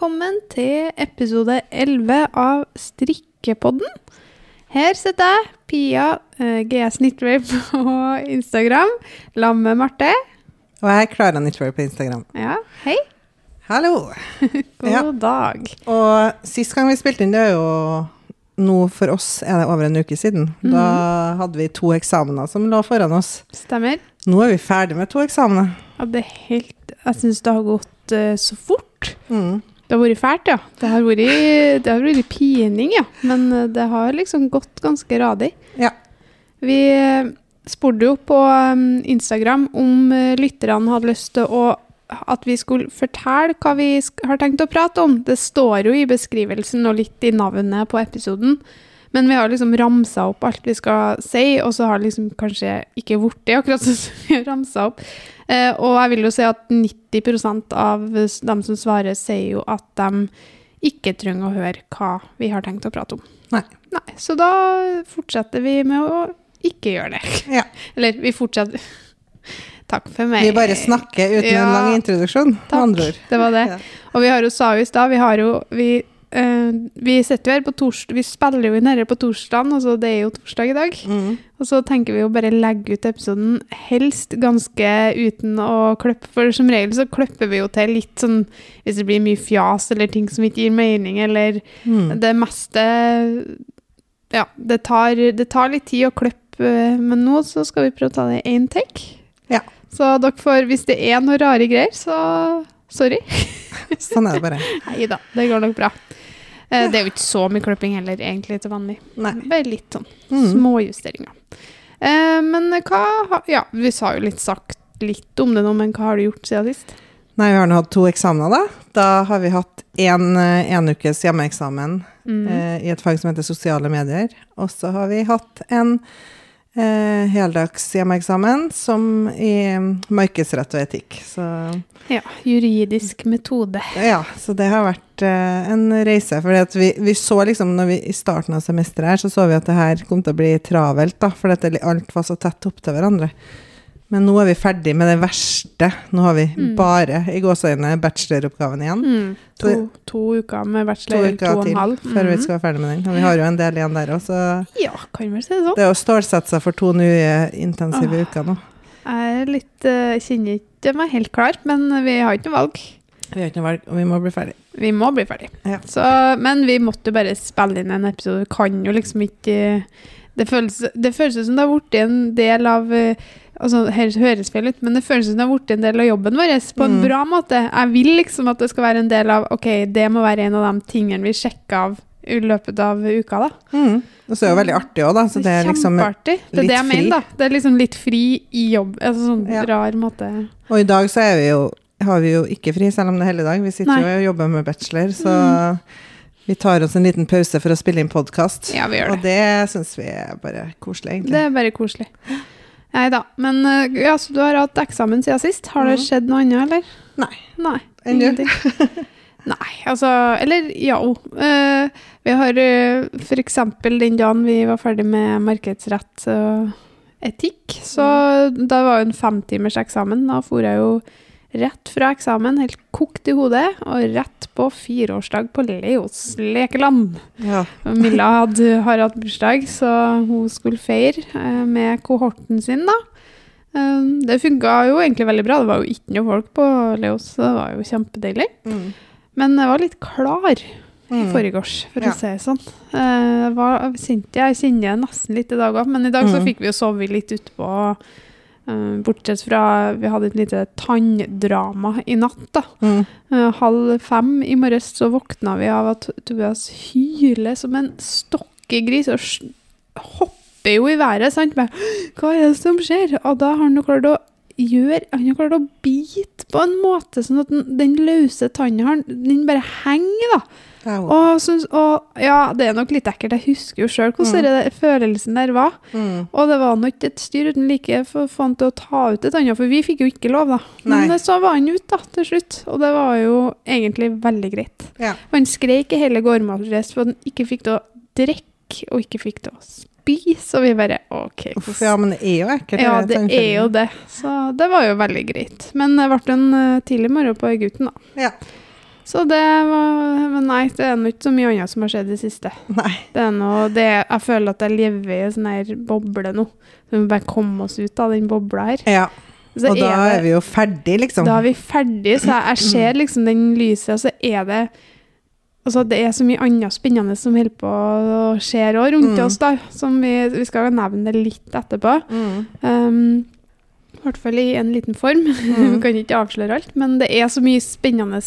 velkommen til episode 11 av Strikkepodden. Her sitter jeg, Pia, uh, GS Knitwear på Instagram, sammen med Marte. Og jeg er Klara Knitwear på Instagram. Ja, hei. Hallo! God Ja. dag. Og sist gang vi spilte inn, det er jo nå for oss er det over en uke siden. Da hadde vi to eksamener som lå foran oss. Stemmer. Nå er vi ferdig med to eksamener. Ja, det er helt Jeg syns det har gått uh, så fort. Mm. Det har vært fælt, ja. Det har vært, det har vært pining, ja. Men eh, det har liksom gått ganske radig. Ja. Vi eh, spurte jo på um, Instagram om eh, lytterne hadde lyst til å at vi skulle fortelle hva vi har tenkt å prate om. Det står jo i beskrivelsen og litt i navnet på episoden. Men vi har liksom ramsa opp alt vi skal si, og så har det liksom kanskje ikke blitt det akkurat sånn som vi har ramsa opp. Eh, og jeg vil jo si at 90 av dem som svarer, sier jo at de ikke trenger å høre hva vi har tenkt å prate om. Nei. Nei, Så da fortsetter vi med å ikke gjøre det. Ja. Eller vi fortsetter Takk for meg. Vi bare snakker uten Ja. en lang introduksjon, Takk. Det var det. Ja. Og vi har jo sa jo i stad, vi har jo vi, eh, vi sitter jo her på torsdag, vi spiller jo inn dette på torsdagen, altså det er jo torsdag i dag. Mm. Og så tenker vi jo bare legge ut episoden helst ganske uten å klippe, for som regel så klipper vi jo til litt sånn hvis det blir mye fjas eller ting som ikke gir mening, eller Mm. det meste Ja, det tar, det tar litt tid å klippe, men nå så skal vi prøve å ta det i én take. Ja. Så dere får, hvis det er noe rare greier, så sorry. Sånn er det bare. Nei da, det går nok bra. Eh, Det er jo ikke så mye klipping heller, egentlig, til vanlig. Nei. Bare litt sånn små småjusteringer. Eh, men hva har Ja, vi sa jo litt sagt litt om det nå, men hva har du gjort siden sist? Nei, vi har nå hatt to eksamener, da. Da har vi hatt en, eh, en ukes hjemmeeksamen Mm. eh, i et fag som heter sosiale medier. Og så har vi hatt en eh, heldags hjemmeeksamen som i markedsrett og etikk. Så Ja, juridisk metode. ja, så det har vært eh, en reise. For vi, vi så liksom, når vi i starten av semesteret her, så så vi at det her kom til å bli travelt, da, for dette, alt var så tett opp til hverandre. Men nå er vi ferdig med det verste. Nå har vi Mm. bare i gåseøynene bacheloroppgaven igjen. Mm. To, to uker med bachelor, to, uker og en halv. før vi Mhm. skal være ferdig med den. Og vi har jo en del igjen der òg, så Ja, kan vel si det sånn. det er å stålsette seg for to nye intensive Åh. uker nå. Jeg er litt, uh, kjenner ikke meg helt klar, men vi har ikke noe valg. Vi har ikke noe valg, og vi må bli ferdig. Vi må bli ferdig. Ja. Så, men vi måtte jo bare spille inn en episode. Vi kan jo liksom ikke Det føles, det føles som det har blitt en del av eh, altså, Her høres feil ut, men det føles som det har blitt en del av jobben vår på en Mm. bra måte. Jeg vil liksom at det skal være en del av Ok, det må være en av de tingene vi sjekker av i løpet av uka, da. Mm. Og så er det jo veldig artig òg, da. Så det er liksom Kjempeartig. Det er det jeg mener, da. Det er liksom litt fri i jobb. Altså sånn Ja. rar måte. Og i dag så vi jo, har vi jo ikke fri, selv om det er helligdag. Vi sitter Nei. jo og jobber med bachelor, så vi tar oss en liten pause for å spille inn podkast. Ja, vi gjør det. Og det syns vi er bare koselig, egentlig. Det er bare koselig. Nei da. Men eh, ja, så du har hatt eksamen siden sist. Har det Mhm. skjedd noe annet, eller? Nei. Nei. Ingenting. Nei, altså Eller ja. uh, vi har uh, f.eks. den dagen vi var ferdig med markedsrett og etikk, så Mm. da var jo en femtimers eksamen. Da for jeg jo rett fra eksamen, helt kokt i hodet, og rett på fireårsdag på Leos lekeland. Ja. Milla hadde, har hatt bursdag, så hun skulle feire eh, med kohorten sin, da. Eh, det funka jo egentlig veldig bra. Det var jo ikke noe folk på Leos, så det var jo kjempedeilig. Mm. Men jeg var litt klar i Mm. forgårs, for Ja. å si det sånn. Eh, Jeg, var, jeg jeg kjenner det nesten litt i dag òg, men i dag så Mm. fikk vi jo sove litt utpå. Eh, bortsett fra vi hadde et lite tanndrama i natt, da. Mm. Eh, halv fem i morges så våkna vi av at Tobias hyler som en stokkegris og hopper jo i været. sant? Bare, Hva er det som skjer? Og da har han jo klart å gjøre Han har klart å bite på en måte sånn at den, den løse tannen den bare henger, da. Og, synes, og ja, det er nok litt ekkelt. Jeg husker jo sjøl hvordan Mm. den følelsen der var. Mm. Og det var nok et styr uten like for han til å ta ut et annet, for vi fikk jo ikke lov, da. Men Nei. Men så var han ute, da, til slutt. Og det var jo egentlig veldig greit. Ja. Han skreik i hele gårdmatress for at han ikke fikk til å drikke, og ikke fikk til å spise. Og vi bare OK. Uff, ja, men det er jo ekkelt. Ja, det det er jo det. Så det var jo veldig greit. Men det ble en eh, tidlig morgen på gutten, da. Ja. Så det var Men nei, det er nå ikke så mye annet som har skjedd i det siste. Nei. Det er noe det, Jeg føler at jeg lever i en sånn her boble nå. Så vi må bare komme oss ut av den bobla her. Ja. Så Og da er vi jo ferdig, liksom. Da er vi ferdig, så jeg, jeg ser liksom den lyset, og så er det Altså, det er så mye annet spennende som holder på å skje rundt Mm. oss, da. Som vi, vi skal nevne det litt etterpå. Mm. Um, I hvert fall i en liten form. Mm. vi kan ikke avsløre alt, men det er så mye spennende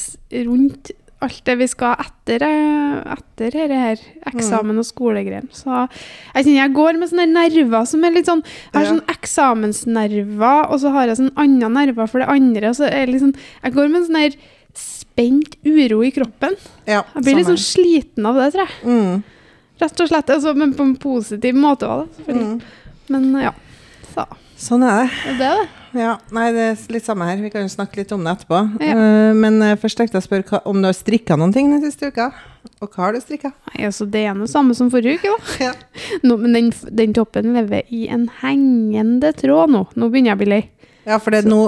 rundt alt det vi skal etter, eh, etter dette her, eksamen og skolegreier. Så jeg kjenner jeg går med sånne nerver som er litt sånn Jeg har Ja. sånn eksamensnerver, og så har jeg sånn andre nerver for det andre. Og så er liksom Jeg går med en sånn her spent uro i kroppen. Ja, Jeg blir litt sånn sliten av det, tror jeg. mm. Rett og slett. Altså, men på en positiv måte òg. Selvfølgelig. Mm. Men ja. Så Sånn er det. det er det. Ja, nei, det er litt samme her. Vi kan jo snakke litt om det etterpå. Ja. Eh, men eh, først tenkte jeg å spørre om du har strikka noen ting den siste uka. Og hva har du strikka? Altså, det er noe samme som forrige uke, da. Ja. Nå, men den, den toppen lever i en hengende tråd nå. Nå begynner jeg å bli lei. Ja, for det nå,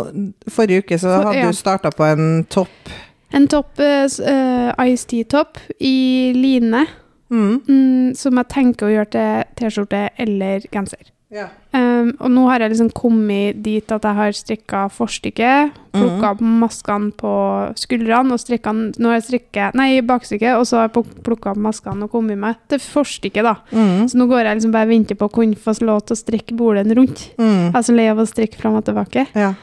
forrige uke så For- hadde ja. du starta på en topp. En topp, uh, Ice Tea-topp i line, Mm. mm, som jeg tenker å gjøre til T-skjorte eller genser. Ja. Um, og nå har jeg liksom kommet dit at jeg har strikka forstykket, plukka opp maskene på skuldrene og strikka Nå har jeg strikket Nei, bakstykket, og så har jeg plukka opp maskene og kommet meg til forstykket, da. Mm. Så nå går jeg liksom bare og venter på å kunne få lov til å strikke bolen rundt. Mm. Jeg er så lei av å strikke fram og tilbake. Ja.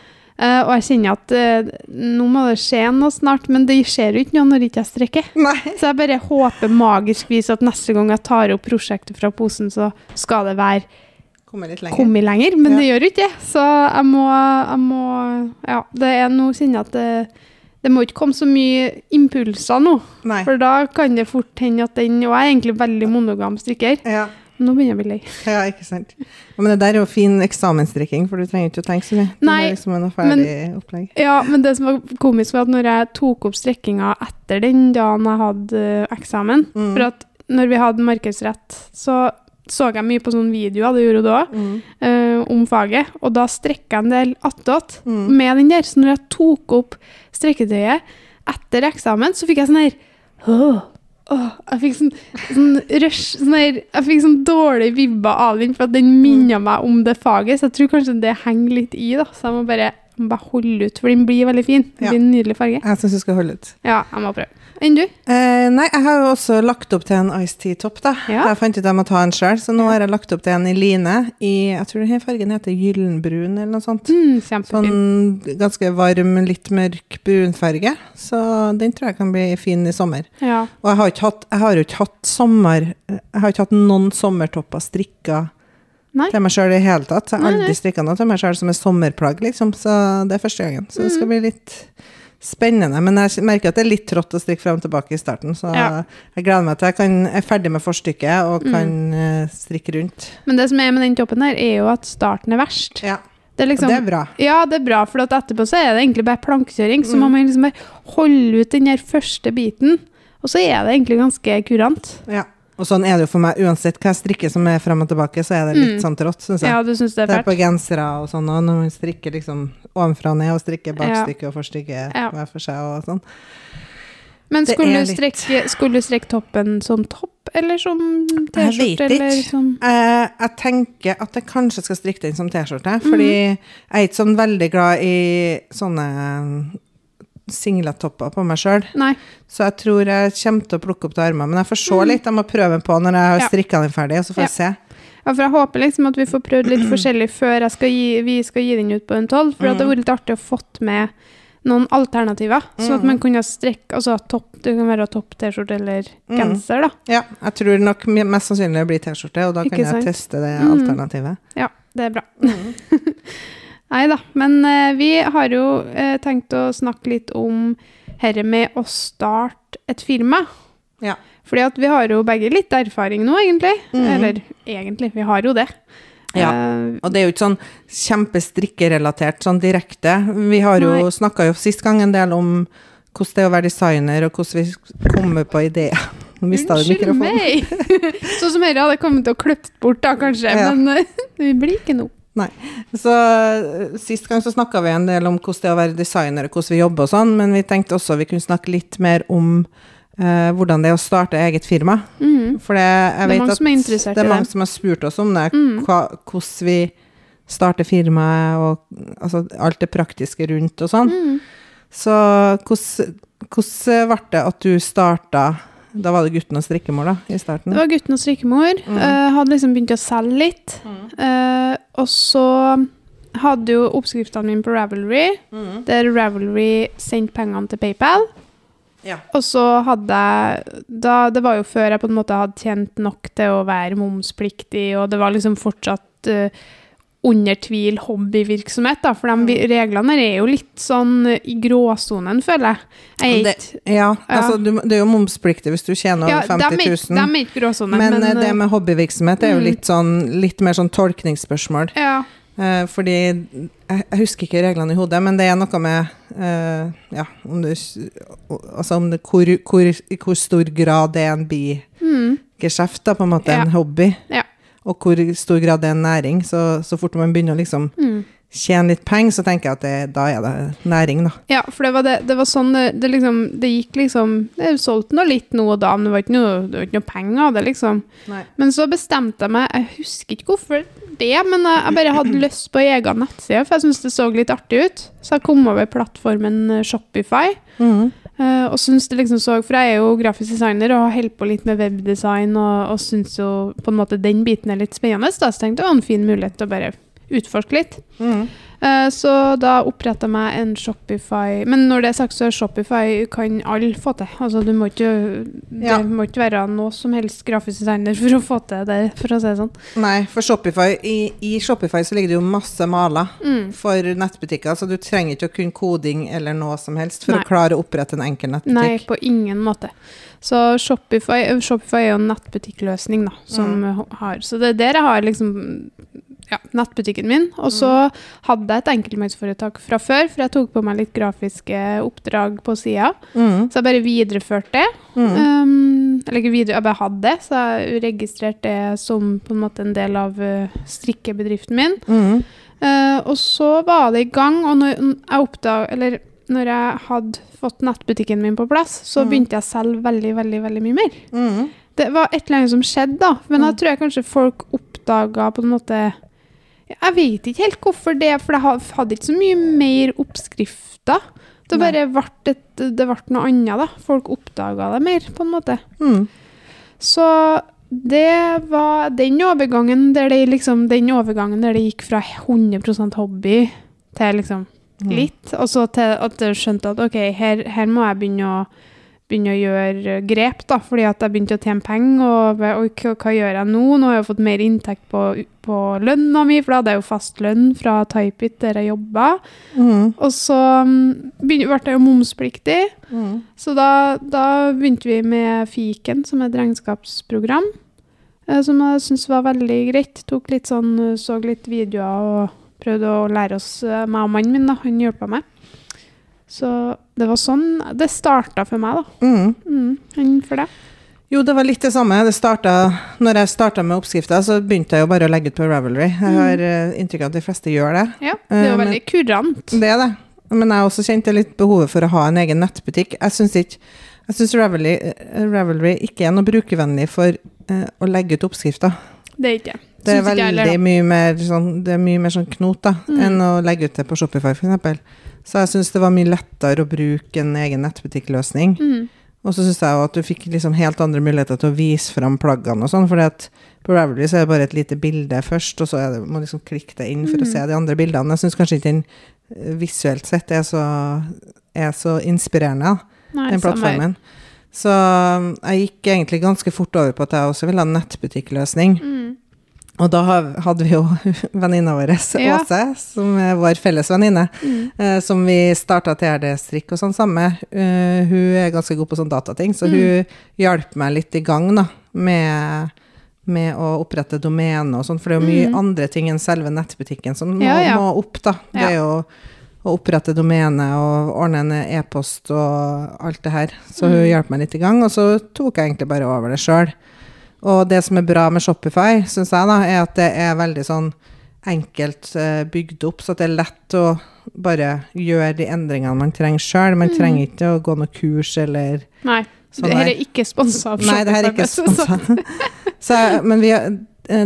Uh, og jeg kjenner at uh, nå må det skje noe snart, men det skjer jo ikke noe når ikke jeg strekker. Nei. Så jeg bare håper magisk vis at neste gang jeg tar opp prosjektet fra posen, så skal det være Komme litt lenger. kommet lenger, men Ja. det gjør jo ikke det. Så jeg må, jeg må Ja, det er nå kjenner at det, det må ikke komme så mye impulser nå, Nei. for da kan det fort hende at den Og jeg er egentlig veldig monogam strikker. Ja. Nå begynner jeg å bli lei. ja, ikke sant. Men det der er jo fin eksamensstrikking, for du trenger ikke å tenke så mye. Det Nei, er liksom en ferdig opplegg. Ja, men det som var komisk, var at når jeg tok opp strikkinga etter den dagen jeg hadde eh, eksamen Mm. For at når vi hadde markedsrett, så så jeg mye på sånne videoer, det gjorde du òg, Mm. om faget. Og da strekka jeg en del attåt Mm. med den der. Så når jeg tok opp strekketøyet etter eksamen, så fikk jeg sånn her Åh, åh, jeg fikk sånn, sånn rush sånn her, Jeg fikk sånn dårlig vibber av den, for at den minna meg om det faget. Så jeg tror kanskje det henger litt i, da. Så jeg må bare, bare holde ut, for den blir veldig fin. Det blir en nydelig farge. Jeg syns du skal holde ut. Ja, jeg må prøve. Enn du? Eh, nei, jeg har jo også lagt opp til en Ice Tea-topp, da. Ja. Jeg fant ut jeg må ta en sjøl, så nå har jeg lagt opp til en i line i Jeg tror denne fargen heter gyllenbrun, eller noe sånt. Mm, kjempefin. Sånn ganske varm, litt mørk brunfarge. Så den tror jeg kan bli fin i sommer. Ja. Og jeg har, ikke hatt, jeg har jo ikke hatt sommer Jeg har ikke hatt noen sommertopper strikka Nei. til meg sjøl i det hele tatt. Jeg har aldri strikka noe til meg sjøl som er sommerplagg, liksom. Så det er første gangen. Så det skal bli litt spennende. Men jeg merker at det er litt trått å strikke frem og tilbake i starten, så Ja. jeg gleder meg til jeg kan, er ferdig med forstykket og Mm. kan mm. strikke rundt. Men det som er med den toppen her, er jo at starten er verst. Ja, Det er liksom, det er bra. Ja, det er bra, for at etterpå så er det egentlig bare plankekjøring. Så Mm. må man liksom bare holde ut den der første biten, og så er det egentlig ganske kurant. Ja. Og sånn er det jo for meg uansett hva jeg strikker som er frem og tilbake, så er det litt Mm. sånn trått, syns jeg. Ja, du synes det Det er er på fælt? gensere og sånn, og når man strikker liksom ovenfra og ned, og strikker Ja. bakstykke og forstykket Ja. hver for seg og sånn. Men skulle er du, strekke, skulle du strekke toppen som topp, eller som T-skjorte, Jeg vet ikke. som Eh, jeg tenker at jeg kanskje skal strikke den som T-skjorte, Mhm. fordi jeg er ikke sånn veldig glad i sånne singlettopper på meg sjøl. Så jeg tror jeg kommer til å plukke opp til armene. Men jeg får se litt. Jeg må prøve på når jeg har. Ja. strikka den ferdig, og så får jeg se. Ja, for jeg håper liksom at vi får prøvd litt forskjellig før skal gi, vi skal gi den ut på en tolv. For mm. det hadde vært litt artig å fått med noen alternativer. Sånn at man kunne strekke Altså topp, det kan være topp T-skjorte eller Mhm. genser, da. Ja, jeg tror nok mest sannsynlig det blir T-skjorte, og da Ikke kan jeg sant? teste det Mhm. alternativet. Ja, det er bra. Nei da. Men eh, vi har jo eh, tenkt å snakke litt om herre med å starte et firma. Ja. Fordi at vi har jo begge litt erfaring nå, egentlig. Mhm. Eller egentlig, vi har jo det. Ja. Eh, Og det er jo ikke sånn kjempestrikkerelatert sånn direkte. Vi har jo snakka jo sist gang en del om hvordan det er å være designer, og hvordan vi kommer på ideer. Unnskyld mista du mikrofonen. meg! sånn som dette hadde kommet til å klippe bort, da, kanskje. Ja. Men eh, det blir ikke noe. Nei. Så eh, Sist gang så snakka vi en del om hvordan det er å være designer, og hvordan vi jobber og sånn, men vi tenkte også vi kunne snakke litt mer om eh, hvordan det er å starte eget firma. Mm. For det, jeg Det er vet mange at som er interessert det er mange som har spurt oss om det, Mm. hva, hvordan vi starter firmaet, og altså, alt det praktiske rundt og sånn. Mm. Så hvordan, hvordan ble det at du starta Da var det gutten og strikkemor, da, i starten? Det var gutten og strikkemor. Mm. Uh, hadde liksom begynt å selge litt. Eh, og så hadde jo oppskriftene mine på Ravelry, Mm. der Ravelry sendte pengene til PayPal. Ja. Og så hadde jeg da, Det var jo før jeg på en måte hadde tjent nok til å være momspliktig, og det var liksom fortsatt eh, under tvil hobbyvirksomhet, da. For de reglene er jo litt sånn eh, i gråsonen, føler jeg. Det- Ja, altså du, det er jo momspliktig hvis du tjener ja, over 50 de er 000. de er ikke gråsonen, men, men, eh, det eh, med hobbyvirksomhet er jo mm. litt, sånn, litt mer sånn tolkningsspørsmål. ja. Eh, fordi jeg, jeg husker ikke reglene i hodet, men det er noe med eh, Ja, om du, Altså om det hvor, hvor, i hvor stor grad det er en bigeskjeft, da, på en måte, Ja. en hobby. Ja. Og hvor i stor grad det er en næring. Så, så fort man begynner å liksom Mm. tjene litt penger, så tenker jeg at det, da er det næring, da. Ja, for det var, det, det var sånn det, liksom Det gikk liksom Det solgte nå litt nå og da, men det var ikke noe, var ikke noe penger av det, liksom. Nei. Men så bestemte jeg meg Jeg husker ikke hvorfor det, men jeg, jeg bare hadde lyst på egen nettside, for jeg syntes det så litt artig ut. Så jeg kom over plattformen eh, Shopify. Mhm. Eh, og syns det liksom så For jeg er jo grafisk designer og har holdt på litt med webdesign, og, og syns jo på en måte den biten er litt spennende. Da, så tenkte jeg det var en fin mulighet til å bare utforske litt. Mhm. Eh, Så da oppretta jeg meg en Shopify Men når det er sagt, så er Shopify kan alle få til. Altså du må ikke Det må ikke være noe som helst grafisk designer for å få til det, for å si det sånn. Nei, for Shopify, i, i Shopify så ligger det jo masse maler Mm. for nettbutikker, så du trenger ikke å kunne koding eller noe som helst for Nei. å klare å opprette en enkel nettbutikk. Nei, på ingen måte. Så Shopify, Shopify er jo en nettbutikkløsning, da, som Mm. har Så det er der jeg har liksom ja, nettbutikken min. Og så Mm. hadde jeg et enkeltmannsforetak fra før, for jeg tok på meg litt grafiske oppdrag på sida. Mm. Så jeg bare videreførte det. Mm. Um, eller ikke videre, jeg bare hadde det, så jeg registrerte det som på en måte en del av uh, strikkebedriften min. Mm. Uh, og så var det i gang, og når jeg oppdag, eller når jeg hadde fått nettbutikken min på plass, så Mhm. begynte jeg å selge veldig, veldig, veldig mye mer. Mhm. Det var et eller annet som skjedde, da. Men Mm. tror jeg kanskje folk oppdaga på en måte Jeg vet ikke helt hvorfor det, for jeg hadde ikke så mye mer oppskrifter. Det bare ble, et, det ble noe annet, da. Folk oppdaga det mer, på en måte. Mm. Så det var den overgangen der det liksom Den overgangen der det gikk fra 100% hobby til liksom Mm. litt, og så til at jeg skjønte at ok, her, her må jeg begynne å begynne å gjøre grep, da, fordi at jeg begynte å tjene penger, og og, hva, hva gjør jeg nå? Nå har jeg fått mer inntekt på, på lønna mi, for da hadde jeg jo fast lønn fra Typeit der jeg jobba. Mm. Og så begynte, ble jeg jo momspliktig, Mm. så da, da begynte vi med Fiken, som er et regnskapsprogram, eh, som jeg syntes var veldig greit. Tok litt sånn, så litt videoer og prøvde å lære oss, eh, meg og mannen min, da. Han hjelpa meg. Så det var sånn det starta for meg, da. Mm. Mm, enn for deg? Jo, det var litt det samme. Det startet, når jeg starta med oppskrifta, så begynte jeg jo bare å legge ut på Ravelry. Jeg har mm. inntrykk av at de fleste gjør det. Ja, det er jo Eh, men- veldig kurant. Det er det. Men jeg også kjente litt behovet for å ha en egen nettbutikk. Jeg syns ikke jeg synes Ravelry, eh, Ravelry ikke er noe brukervennlig for uh, å legge ut oppskrifter. Det er ikke Det er Syns veldig mye mer sånn, det er mye mer sånn knot da, Mm. enn å legge ut det på Shopify, f.eks. Så jeg syns det var mye lettere å bruke en egen nettbutikkløsning. Mm. Og så syns jeg jo at du fikk liksom helt andre muligheter til å vise fram plaggene og sånn, for på Ravelry så er det bare et lite bilde først, og så det, må du liksom klikke deg inn for å Mm. se de andre bildene. Jeg syns kanskje ikke den eh, visuelt sett er så, er så inspirerende, Nei, den plattformen. Så um, jeg gikk egentlig ganske fort over på at jeg også ville ha en nettbutikkløsning. Mm. Og da hadde vi jo venninna vår, Ja. Åse, som er vår felles venninne, Mm. eh, som vi starta TRD-strikk og sånn sammen med. Eh, hun er ganske god på sånn datating, så Mm. hun hjalp meg litt i gang da, med, med å opprette domene og sånn, for det er jo mye Mm. andre ting enn selve nettbutikken som må, Ja, ja. må opp, da. Det er jo å opprette domene og ordne en e-post og alt det her. Så hun Mm. hjalp meg litt i gang, og så tok jeg egentlig bare over det sjøl. Og det som er bra med Shopify, syns jeg, da, er at det er veldig sånn enkelt eh, bygd opp, så at det er lett å bare gjøre de endringene man trenger sjøl. Man Mm. trenger ikke å gå noe kurs eller Nei. Sånn det her er ikke sponsa av Nei, det her er ikke Shopify, sponsa. Men vi har,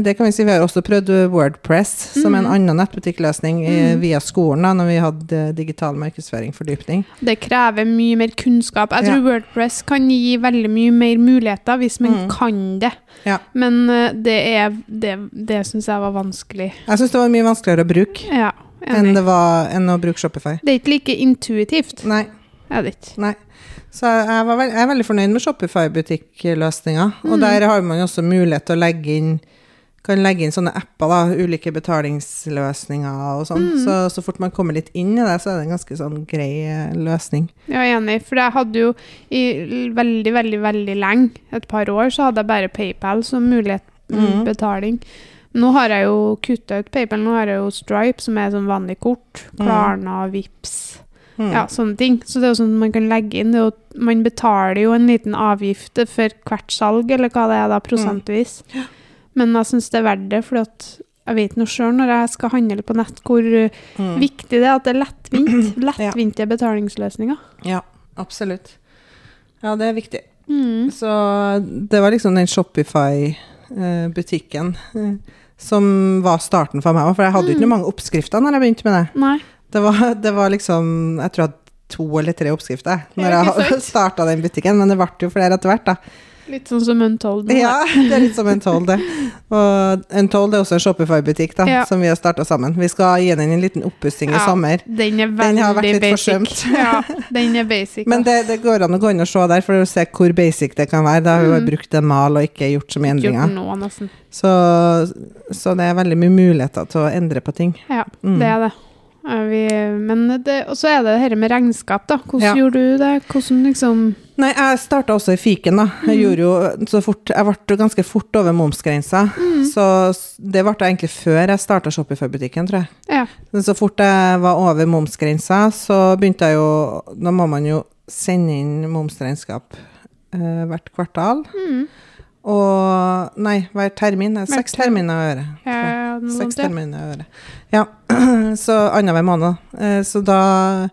det kan vi si, vi har også prøvd Wordpress, som er en Mhm. annen nettbutikkløsning i- Mhm. via skolen, da, når vi hadde eh, digital markedsføring, fordypning. Det krever mye mer kunnskap. Jeg tror Ja. Wordpress kan gi veldig mye mer muligheter hvis man Mm. kan det. Ja. Men eh, det er Det, det syns jeg var vanskelig. Jeg syns det var mye vanskeligere å bruke Ja, enn, det var, enn å bruke Shopify. Det er ikke like intuitivt. Nei. Det ikke? Nei. Så jeg, var veld, jeg er veldig fornøyd med Shopify-butikkløsninga. Og Mm. der har man også mulighet til å legge inn kan legge inn sånne apper, da, ulike betalingsløsninger og sånn. Mm. Så så fort man kommer litt inn i det, så er det en ganske sånn grei eh, løsning. Jeg er enig, for jeg hadde jo i veldig, veldig, veldig lenge, et par år, så hadde jeg bare PayPal som mulighet mm. betaling. Nå har jeg jo kutta ut PayPal, nå har jeg jo Stripe, som er sånn vanlig kort. Mhm. Klarna, Vips, Mm. ja, sånne ting. Så det er jo sånn man kan legge inn. Jo, man betaler jo en liten avgift for hvert salg, eller hva det er da, prosentvis. Men jeg syns det er verdt det, for jeg vet nå sjøl når jeg skal handle på nett, hvor uh, Mm. viktig det er at det er lettvint. Lettvinte betalingsløsninger. Ja, absolutt. Ja, det er viktig. Mm. Så det var liksom den Shopify-butikken eh, som var starten for meg òg, for jeg hadde jo Mm. ikke mange oppskrifter når jeg begynte med det. Nei. Det var, det var liksom Jeg tror jeg hadde to eller tre oppskrifter når jeg starta den butikken, men det ble jo flere etter hvert, da. Litt sånn som Untold. Ja, det er litt som Untold, det. Og Untold er også en Shopify-butikk, Ja. som vi har starta sammen. Vi skal gi den en liten oppussing i sommer. Den er veldig Den har vært litt basic. forsømt. ja, den er basic. Men det, det går an å gå inn og se der for å se hvor basic det kan være. Da har vi Mm. brukt en mal og ikke gjort så mye Ikke gjort endringer. nesten. Så, så det er veldig mye muligheter til å endre på ting. Ja, Mm. det er det. Ja, Vi, men det, og så er det dette med regnskap, da. Hvordan Ja. gjorde du det? Hvordan liksom Nei, jeg starta også i fiken, da. Jeg Mm. gjorde jo så fort Jeg ble ganske fort over momsgrensa. Mm. Så det ble det egentlig før jeg starta Shopify-butikken, tror jeg. Ja. Så fort jeg var over momsgrensa, så begynte jeg jo Da må man jo sende inn momsregnskap eh, hvert kvartal. Mm. Og Nei, hver termin. Er Seks termin. terminer i året. Ja, Seks terminer i året. Ja. Så annenhver måned. Eh, Så da,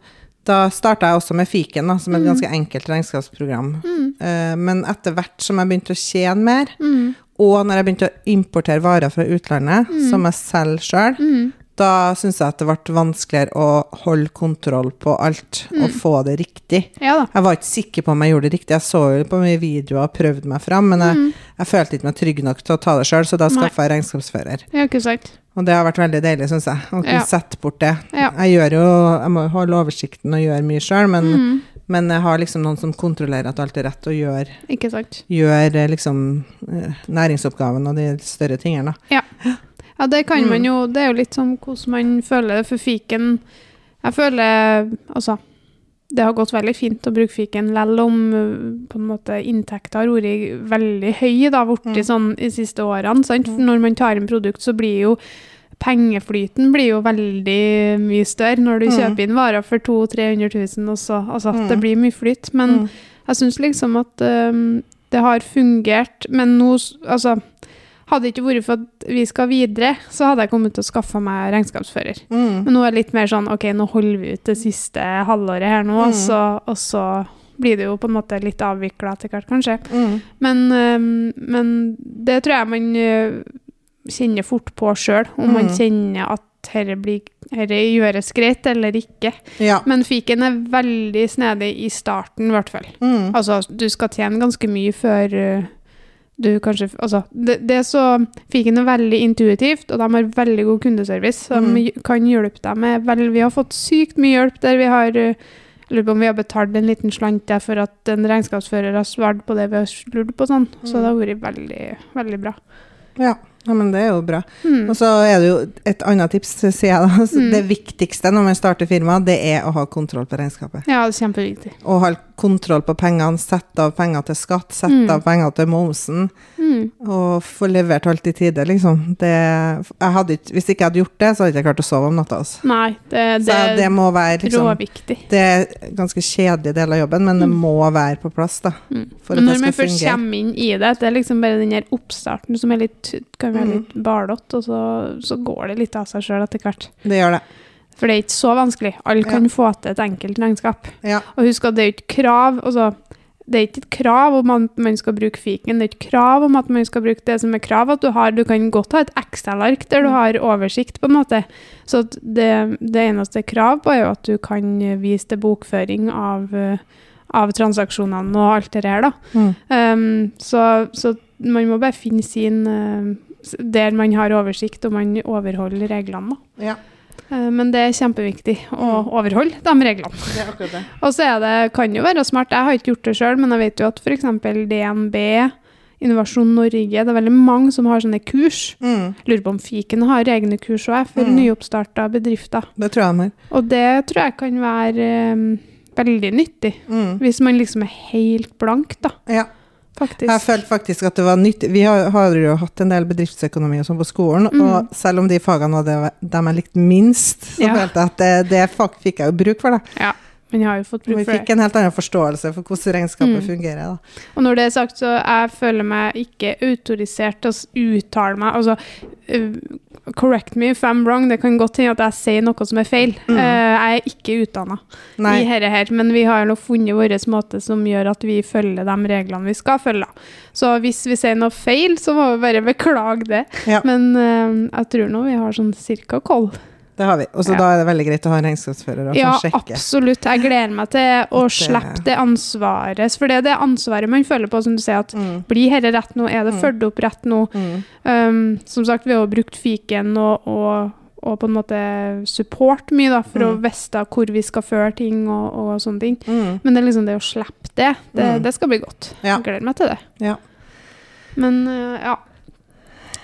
da starta jeg også med fiken, da, som et Mm. ganske enkelt regnskapsprogram. Mm. Uh, Men etter hvert som jeg begynte å tjene mer, Mm. og når jeg begynte å importere varer fra utlandet, Mm. som jeg selger sjøl, Mm. da syntes jeg at det ble vanskeligere å holde kontroll på alt og Mm. få det riktig. Ja. Jeg var ikke sikker på om jeg gjorde det riktig. Jeg så jo på mye videoer og prøvde meg fram, men jeg, jeg følte ikke meg trygg nok til å ta det sjøl, så da skaffa jeg regnskapsfører. Ja, ikke sant. Og det har vært veldig deilig, syns jeg, å kunne Ja. sette bort det. Ja. Jeg gjør jo, jeg må holde oversikten og gjøre mye sjøl, men, Mm. men jeg har liksom noen som kontrollerer at alt er rett, og gjør, gjør eh, liksom eh, næringsoppgaven og de større tingene. da. Ja, det kan Mm. man jo Det er jo litt sånn hvordan man føler det for fiken. Jeg føler Altså, det har gått veldig fint å bruke fiken lell om uh, på en måte inntekta har vært veldig høy da, borti Mm. sånn de siste årene. Sant? For Mm. når man tar inn produkt, så blir jo Pengeflyten blir jo veldig mye større når du Mm. kjøper inn varer for 200 000-300 000 også. Altså, Mm. det blir mye flyt. Men Mm. jeg syns liksom at um, det har fungert, men nå Altså, hadde det ikke vært for at vi skal videre, så hadde jeg kommet til å skaffe meg regnskapsfører. Mm. Men nå er det litt mer sånn OK, nå holder vi ut det siste halvåret her nå, Mm. så, og så blir det jo på en måte litt avvikla etter hvert, kanskje. Mm. Men, men det tror jeg man uh, kjenner fort på sjøl, om man Mm. kjenner at dette blir- dette gjøres greit eller ikke. Ja. Men fiken er veldig snedig i starten, i hvert fall. Mm. Altså, du skal tjene ganske mye før uh, du kanskje Altså, det, det er så Fiken er veldig intuitivt, og de har veldig god kundeservice. Så Mm. kan hjelpe deg med vel, Vi har fått sykt mye hjelp der vi har jeg lurer på om vi har betalt en liten slant der for at en regnskapsfører har svart på det vi har lurt på. sånn. Så det har vært veldig, veldig bra. ja. ja, men det er jo bra. Mm. Og så er det jo et annet tips, sier jeg da. Mm. Det viktigste når man starter firma, det er å ha kontroll på regnskapet. Ja, det er kjempeviktig. Og ha kontroll på pengene, sette av penger til skatt, sette Mm. av penger til momsen, Mm. og få levert alt i tide, liksom. Det, ikke, hvis ikke jeg hadde gjort det, så hadde jeg ikke klart å sove om natta. Altså. Nei, det, Så det det er må være liksom råviktig. Det er en ganske kjedelig del av jobben, men det må være på plass, da. Mm. For at når fungere. man vi først kommer inn i det, det er liksom bare den der oppstarten som er litt, kan være Mm. litt barlott, og så, så går det litt av seg sjøl etter hvert. Det gjør det. For det er ikke så vanskelig. Alle kan få til et enkelt regnskap. Ja. Og husk at det er ikke krav altså, Det er ikke et krav om at man skal bruke fiken, det er ikke krav om at man skal bruke det som er krav at du har. Du kan godt ha et Excel-ark der du Mm. har oversikt, på en måte. Så det, det eneste krav på er jo at du kan vise til bokføring av, eh, av transaksjonene og alt det her, da. Mm. Um, så, så man må bare finne sin eh, Der man har oversikt og man overholder reglene, da. ja. Eh, men det er kjempeviktig å Mm. overholde de reglene. Det er akkurat det. Og så er det, kan jo være smart, jeg har ikke gjort det sjøl, men jeg vet jo at f.eks. DNB, Innovasjon Norge, det er veldig mange som har sånne kurs. Mm. Lurer på om Fiken har egne kurs òg, for Mm. nyoppstarta bedrifter. Det tror jeg mer. Og det tror jeg kan være um, veldig nyttig, Mm. hvis man liksom er helt blank, da, Ja. Faktisk. Jeg følte faktisk at det var nyttig. Vi har, har jo hatt en del bedriftsøkonomi og sånn på skolen, Mm. og selv om de fagene var de jeg likte minst, så Ja. følte jeg at det, det fikk jeg jo bruk for, da. Ja, men jeg har jo fått Vi bruk for fikk en helt annen forståelse for hvordan regnskapet Mm. fungerer. da. Og når det er sagt, så jeg føler meg ikke autorisert til å uttale meg. Altså, uh, correct me if I'm wrong, det kan godt hende at jeg sier noe som er feil. Mm. Uh, jeg er ikke utdanna i dette her, men vi har nå funnet vår måte som gjør at vi følger de reglene vi skal følge. Så hvis vi sier noe feil, så må vi bare beklage det. Ja. Men uh, jeg tror nå vi har sånn cirka koll. Det har vi. Og så Ja. da er det veldig greit å ha en regnskapsfører og Ja, sjekke. absolutt. Jeg gleder meg til å det- slippe det ansvaret. For det er det ansvaret man føler på, som du sier, at Mm. blir dette rett nå? Er det Mm. ført opp rett nå? Mm. Um, som sagt, vi har brukt fiken og, og, og på en måte support mye, da, for å Mm. vite hvor vi skal føre ting og, og sånne ting. Mm. Men det er liksom det å slippe det, det, Mm. det skal bli godt. Ja. Jeg gleder meg til det. Ja. Men uh, ja.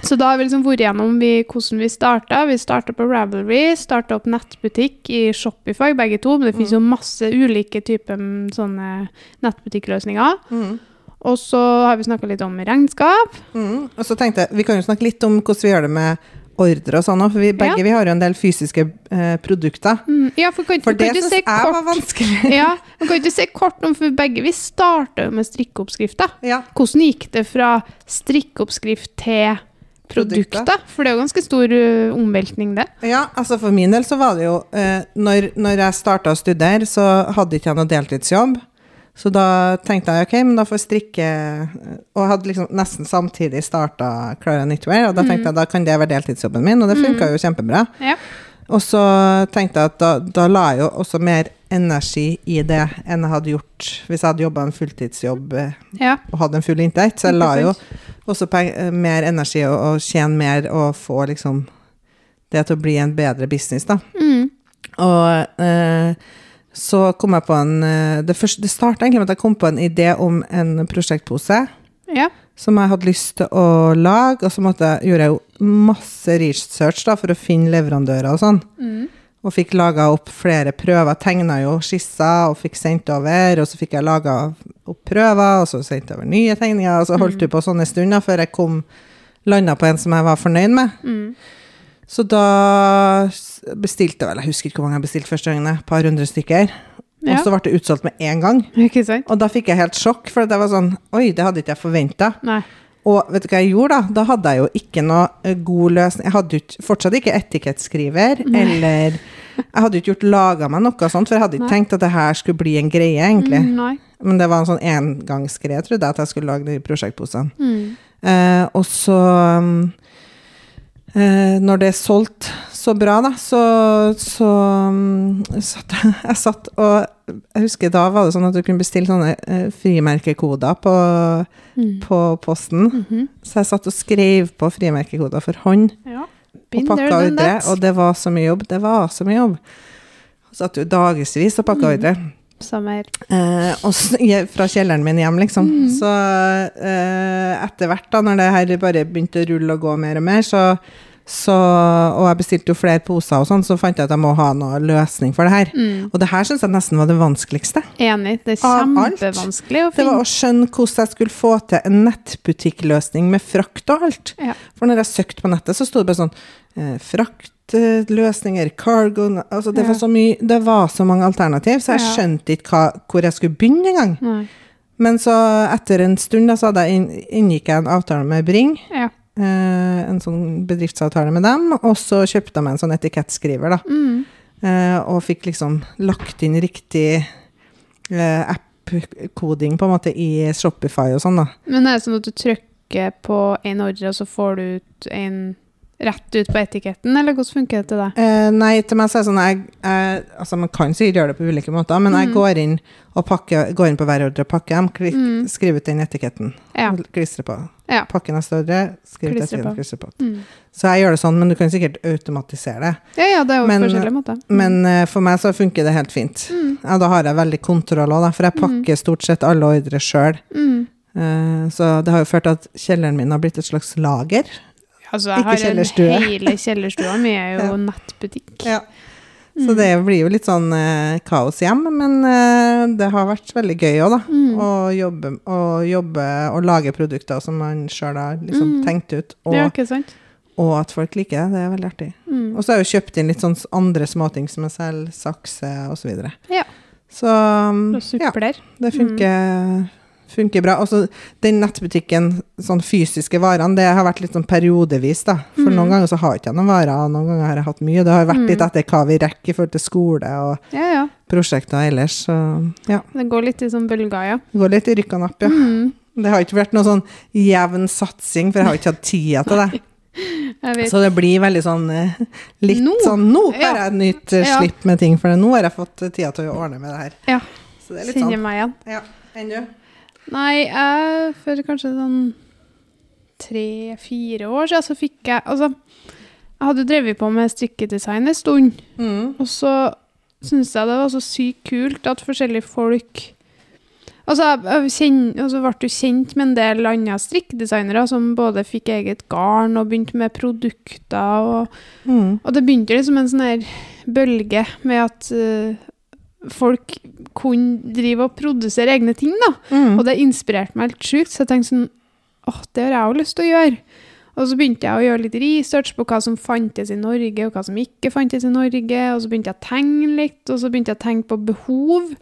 Så da har vi liksom vært gjennom vi, hvordan vi starta. Vi starta på Ravelry, starta opp nettbutikk i Shopify, begge to. Men det finnes jo masse ulike typer mm, sånne nettbutikkløsninger. Mm. Og så har vi snakka litt om regnskap. Mm. Og så tenkte jeg, Vi kan jo snakke litt om hvordan vi gjør det med ordre og sånn for vi, begge Ja. vi har jo en del fysiske eh, produkter. Mm, ja, for kan, For kan det syns jeg kort. var vanskelig. Ja, men kan ikke si kort om, for begge vi starta jo med strikkeoppskrifter. Ja. Hvordan gikk det fra strikkeoppskrift til produkter? For det er jo ganske stor uh, omveltning, det. Ja, altså for min del så var det jo uh, når, når jeg starta å studere, så hadde ikke jeg noe deltidsjobb. Så da tenkte jeg ok, men da får jeg strikke Og hadde liksom nesten samtidig starta Clara Knitwear, og da tenkte jeg da kan det være deltidsjobben min, og det funka jo kjempebra. Ja. Og så tenkte jeg at da, da la jeg jo også mer energi i det enn jeg hadde gjort hvis jeg hadde jobba en fulltidsjobb eh, Ja. og hadde en full inntekt. Så jeg la jo også mer energi og, og tjene mer og få liksom det til å bli en bedre business, da. Mm. Og eh, så kom jeg på en eh, Det, første- det starta egentlig med at jeg kom på en idé om en prosjektpose ja. som jeg hadde lyst til å lage, og så måtte gjorde jeg jo masse research da, for å finne leverandører og sånn. Mm. Og fikk laga opp flere prøver. Tegna jo skisser og fikk sendt over. Og så fikk jeg laga opp prøver, og så sendt over nye tegninger. Og så holdt du på sånne stunder før jeg kom landa på en som jeg var fornøyd med. Mm. Så da bestilte vel, jeg husker ikke hvor mange jeg bestilte første gangen, et par hundre stykker. Ja. Og så ble det utsolgt med en gang. Og da fikk jeg helt sjokk, for det var sånn Oi, det hadde ikke jeg forventa. Nei. Og vet du hva jeg gjorde da? Da hadde jeg jo ikke noe eh, god løsning. Jeg hadde ikke- fortsatt ikke etikettskriver, eller Jeg hadde ikke gjort laga meg noe sånt, for jeg hadde ikke Nei. tenkt at det her skulle bli en greie, egentlig. Mm, nei. Men det var en sånn engangsgreie, trodde jeg, at jeg skulle lage de prosjektposene. Mm. Eh, og så um, eh, Når det er solgt så bra, da, så, så um, satt jeg, satt og Jeg husker da var det sånn at du kunne bestille sånne eh, frimerkekoder på, Mm. på posten. Mhm. Så jeg satt og skrev på frimerkekoder for hånd Ja. og pakka ordre. Og det var så mye jobb. Det var så mye jobb. Og Satt jo dagevis og pakka Mm. ordre. Samme her. Eh, og fra kjelleren min hjem, liksom. Mm. Så eh, etter hvert, da, når det her bare begynte å rulle og gå mer og mer, så, Så, og jeg bestilte jo flere poser og sånn, så fant jeg at jeg må ha noe løsning for det her. Mm. Og det her syns jeg nesten var det vanskeligste. Enig. Det er kjempevanskelig å Det var å skjønne hvordan jeg skulle få til en nettbutikkløsning med frakt og alt. Ja. For når jeg søkte på nettet, så sto det bare sånn eh, Fraktløsninger, cargo altså det, Ja. var så mye, det var så mange alternativ, så jeg Ja. skjønte ikke hva, hvor jeg skulle begynne engang. Men så etter en stund da, så inn, inngikk jeg en avtale med Bring. Ja. Eh, en sånn bedriftsavtale med dem. Og så kjøpte jeg meg en sånn etikettskriver, da. Mm. Eh, og fikk liksom lagt inn riktig eh, app-koding på en måte i Shopify og sånn, da. Men er det sånn at du trykker på en ordre, og så får du ut en rett ut på etiketten, eller hvordan funker det til deg? Eh, nei, til meg så er det sånn jeg, jeg, Altså, man kan sikkert gjøre det på ulike måter, men jeg Mhm. går inn pakker, går inn på hver ordre og pakker dem, Klik, Mm. skriver ut den etiketten, Ja. klistrer på. Ja. Pakke neste ordre, skriver ut etiketten, klistrer på. Mm. Så jeg gjør det sånn, men du kan sikkert automatisere det. Ja, ja, det er jo Men- forskjellige måter. Mm. Men uh, for meg så funker det helt fint. mm. Ja, da har jeg veldig kontroll òg, for jeg pakker stort sett alle ordre sjøl. Mm. så det har jo ført til at kjelleren min har blitt et slags lager. Altså, jeg har kjellerstue. en hele kjellerstua mi er jo Ja. nettbutikk. Ja. Mm. Så det blir jo litt sånn eh, kaos hjem, men eh, det har vært veldig gøy òg, da. Mm. Å jobbe, å jobbe og lage produkter som man sjøl har liksom Mm. tenkt ut, og, Ja, ikke sant? og at folk liker det. Det er veldig artig. Mm. Og så har jeg jo kjøpt inn litt sånn andre småting som jeg selger, sakse osv. Så, videre. Ja. så um, ja, det funker, funker bra. Og så den nettbutikken, sånn fysiske varene, det har vært litt sånn periodevis, da. For Mm. noen ganger så har jeg ikke noen varer, og noen ganger har jeg hatt mye. Det har vært Mm. litt etter hva vi rekker i forhold til skole og Ja, ja. prosjekter ellers. Så ja, Det går litt i sånn bølger, ja. det går litt i rykk og napp, ja. Mm. Det har ikke vært noe sånn jevn satsing, for jeg har ikke hatt tida til det. Så det blir veldig sånn eh, litt Nå? sånn Nå har jeg et nytt eh, slipp med ting, for nå har jeg fått tida til å ordne med det her. Ja. Så det er litt Kjenner sånn. meg igjen. Ja. Enn du? Nei, jeg, for kanskje sånn tre-fire år siden så fikk jeg Altså, jeg hadde drevet på med strikkedesign en stund, Mm. og så syntes jeg det var så sykt kult at forskjellige folk Altså, jeg, jeg kjenn, altså ble jo kjent med en del andre strikkdesignere som både fikk eget garn og begynte med produkter. og Mm. Og det begynte liksom en sånn her bølge med at eh, folk kunne drive og produsere egne ting, da. Mm. Og det inspirerte meg helt sjukt, så jeg tenkte sånn åh, det har jeg jo lyst til å gjøre. Og så begynte jeg å gjøre litt research på hva som fantes i Norge, og hva som ikke fantes i Norge. Og så begynte jeg å tegne litt, og så begynte jeg å tenke på behov.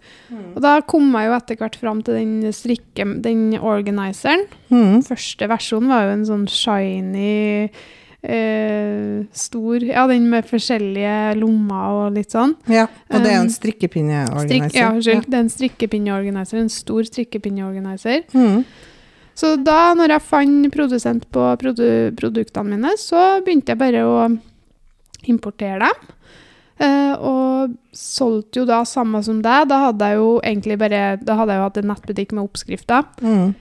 Og da kom jeg jo etter hvert fram til den strikke, den organiseren. Mm. Første versjonen var jo en sånn shiny eh, stor Ja, den med forskjellige lommer og litt sånn. Ja, og det er jo en Um, strikkepinneorganiser. Strik, ja, unnskyld. Det er en strikkepinneorganiser. En stor strikkepinneorganiser. Mm. Så da, når jeg fant produsent på produ produktene mine, så begynte jeg bare å importere dem. Eh, og solgte jo da samme som deg. Da hadde jeg jo egentlig bare Da hadde jeg jo hatt en nettbutikk med oppskrifter. Mm.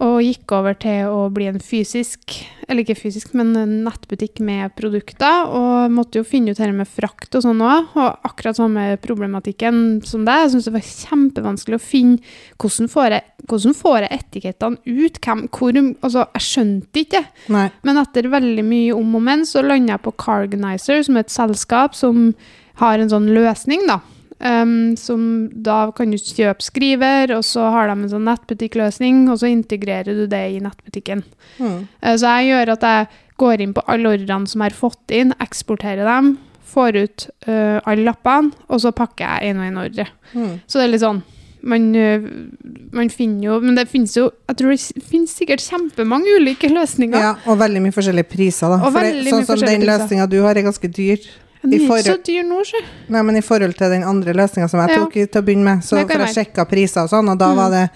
Og gikk over til å bli en fysisk, eller ikke fysisk, men en nettbutikk med produkter. Og måtte jo finne ut dette med frakt og sånn òg. Og akkurat samme problematikken som deg. Jeg syns det var kjempevanskelig å finne hvordan får jeg, hvordan får jeg etikettene ut? Hvem, hvor, altså, jeg skjønte ikke. det. Men etter veldig mye om og men, så landa jeg på Carganizer, som er et selskap som har en sånn løsning, da. Um, som da kan du kjøpe skriver, og så har de en sånn nettbutikkløsning, og så integrerer du det i nettbutikken. Mm. Uh, så jeg gjør at jeg går inn på alle ordrene som jeg har fått inn, eksporterer dem, får ut uh, alle lappene, og så pakker jeg en og en ordre. Mm. Så det er litt sånn man, øh, man finner jo Men det finnes jo Jeg tror det finnes sikkert kjempemange ulike løsninger. Ja, og veldig mye forskjellige priser, da. Og For det, sånn som den løsninga du har, er ganske dyr. Den er ikke så dyr nå, sjø. Nei, men i forhold til den andre løsninga som jeg tok til å begynne med, så for jeg sjekke sjekka priser og sånn, og da Mm. var det,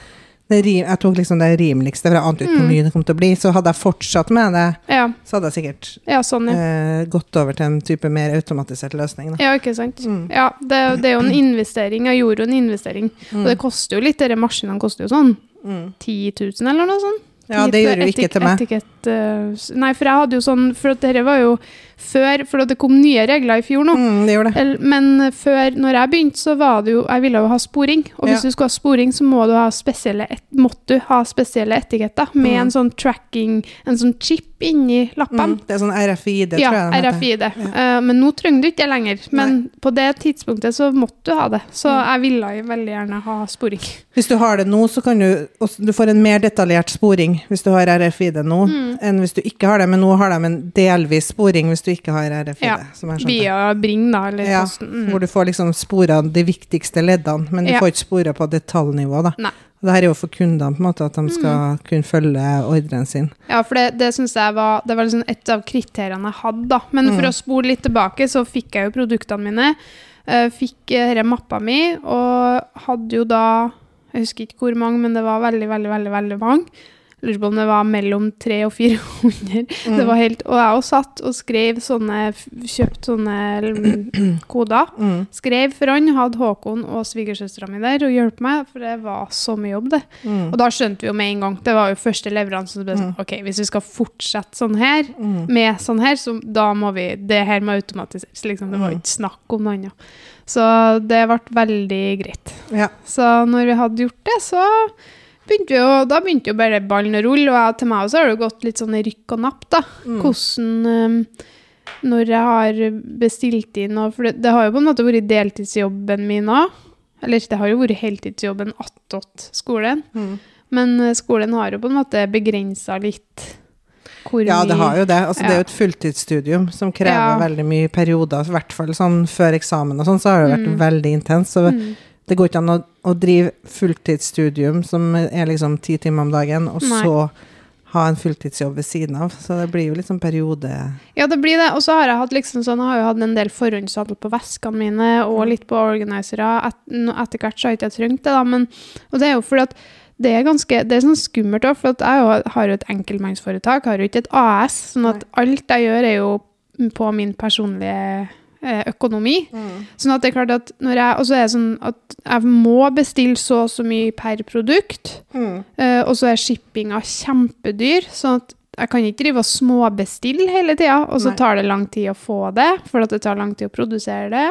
det rim, Jeg tok liksom det rimeligste, for jeg ante ikke hvor Mm. mye det kom til å bli. Så hadde jeg fortsatt med det, Ja, så hadde jeg sikkert ja, sånn, eh, gått over til en type mer automatisert løsning. Da. Ja, ikke sant. Mm. Ja, det, det er jo en investering. Jeg gjorde jo en investering. Og det koster jo litt. Disse maskinene koster jo sånn Mm. 10 000 eller noe sånt. Ja, det gjorde du ikke til meg. Etikett, uh, nei, for jeg hadde jo sånn For dette var jo før For det kom nye regler i fjor nå. Mm, det det. Men før, når jeg begynte, så var det jo Jeg ville jo ha sporing. Og hvis Ja. du skal ha sporing, så må du ha spesielle måtte du ha spesielle etiketter med Mm. en sånn tracking, en sånn chip inni lappene. Mm, det er sånn RFID, ja, tror jeg. den heter. RFID. Uh, men nå trenger du ikke det lenger. Men på det tidspunktet så måtte du ha det. Så Mm. jeg ville jo veldig gjerne ha sporing. Hvis du har det nå, så kan du Du får en mer detaljert sporing hvis du har RFID nå, Mm. enn hvis du ikke har det. Men nå har de en delvis sporing hvis du ikke har RFID. Ja, som. Via Bring, da, eller Ja, Posten. Mm. Hvor du får liksom spora de viktigste leddene, men du Ja. får ikke spora på detaljnivå. da. Nei. Og det her er jo for kundene, på en måte, at de skal kunne følge ordren sin. Ja, for det, det syns jeg var Det var liksom et av kriteriene jeg hadde, da. Men for Mm. å spole litt tilbake, så fikk jeg jo produktene mine. eh, fikk uh, denne mappa mi, og hadde jo da Jeg husker ikke hvor mange, men det var veldig, veldig, veldig veldig mange. Lurer på om det var mellom 300 og 400. Mm. Det var helt, og jeg også satt og skrev sånne Kjøpt sånne mm, koder. Mm. Skrev for han, hadde Håkon og svigersøstera mi der og hjalp meg, for det var så mye jobb, det. Mm. Og da skjønte vi jo med en gang, det var jo første leveranse, så ble sånn, ok, hvis vi skal fortsette sånn her, Mm. med sånn her, så da må vi, det her må automatiseres, liksom, det var Mm. ikke snakk om noe annet. Så det ble veldig greit. Ja. Så når vi hadde gjort det, så begynte vi jo, da begynte jo bare ballen å rulle, og jeg, til meg også har det gått litt sånn rykk og napp, da. Mm. Hvordan, um, når jeg har bestilt inn, og for det, det har jo på en måte vært deltidsjobben min òg. eller det har jo vært heltidsjobben attåt skolen, Mm. men eh, skolen har jo på en måte begrensa litt Ja, det har jo det. Altså, Det er jo et fulltidsstudium som krever Ja. veldig mye perioder. I hvert fall sånn før eksamen og sånn, så har det vært Mm. veldig intenst. Så Mm. Det går ikke an å, å drive fulltidsstudium som er liksom ti timer om dagen, og Nei. så ha en fulltidsjobb ved siden av. Så det blir jo litt sånn periode... Ja, det blir det. Og så har jeg hatt liksom sånn, jeg har jo hatt en del forhåndshandel på veskene mine, og litt på organisere. Et, etter hvert så har jeg ikke trengt det, da, men Og det er jo fordi at det er ganske, det er sånn skummelt òg, for at jeg har jo et enkeltmannsforetak, har jo ikke et AS, sånn at alt jeg gjør er jo på min personlige eh, økonomi. Sånn at det er klart at når jeg, Og så er det sånn at jeg må bestille så og så mye per produkt. Mm. Eh, og så er shippinga kjempedyr, sånn at jeg kan ikke drive og småbestille hele tida, og så Nei. tar det lang tid å få det, for at det tar lang tid å produsere det.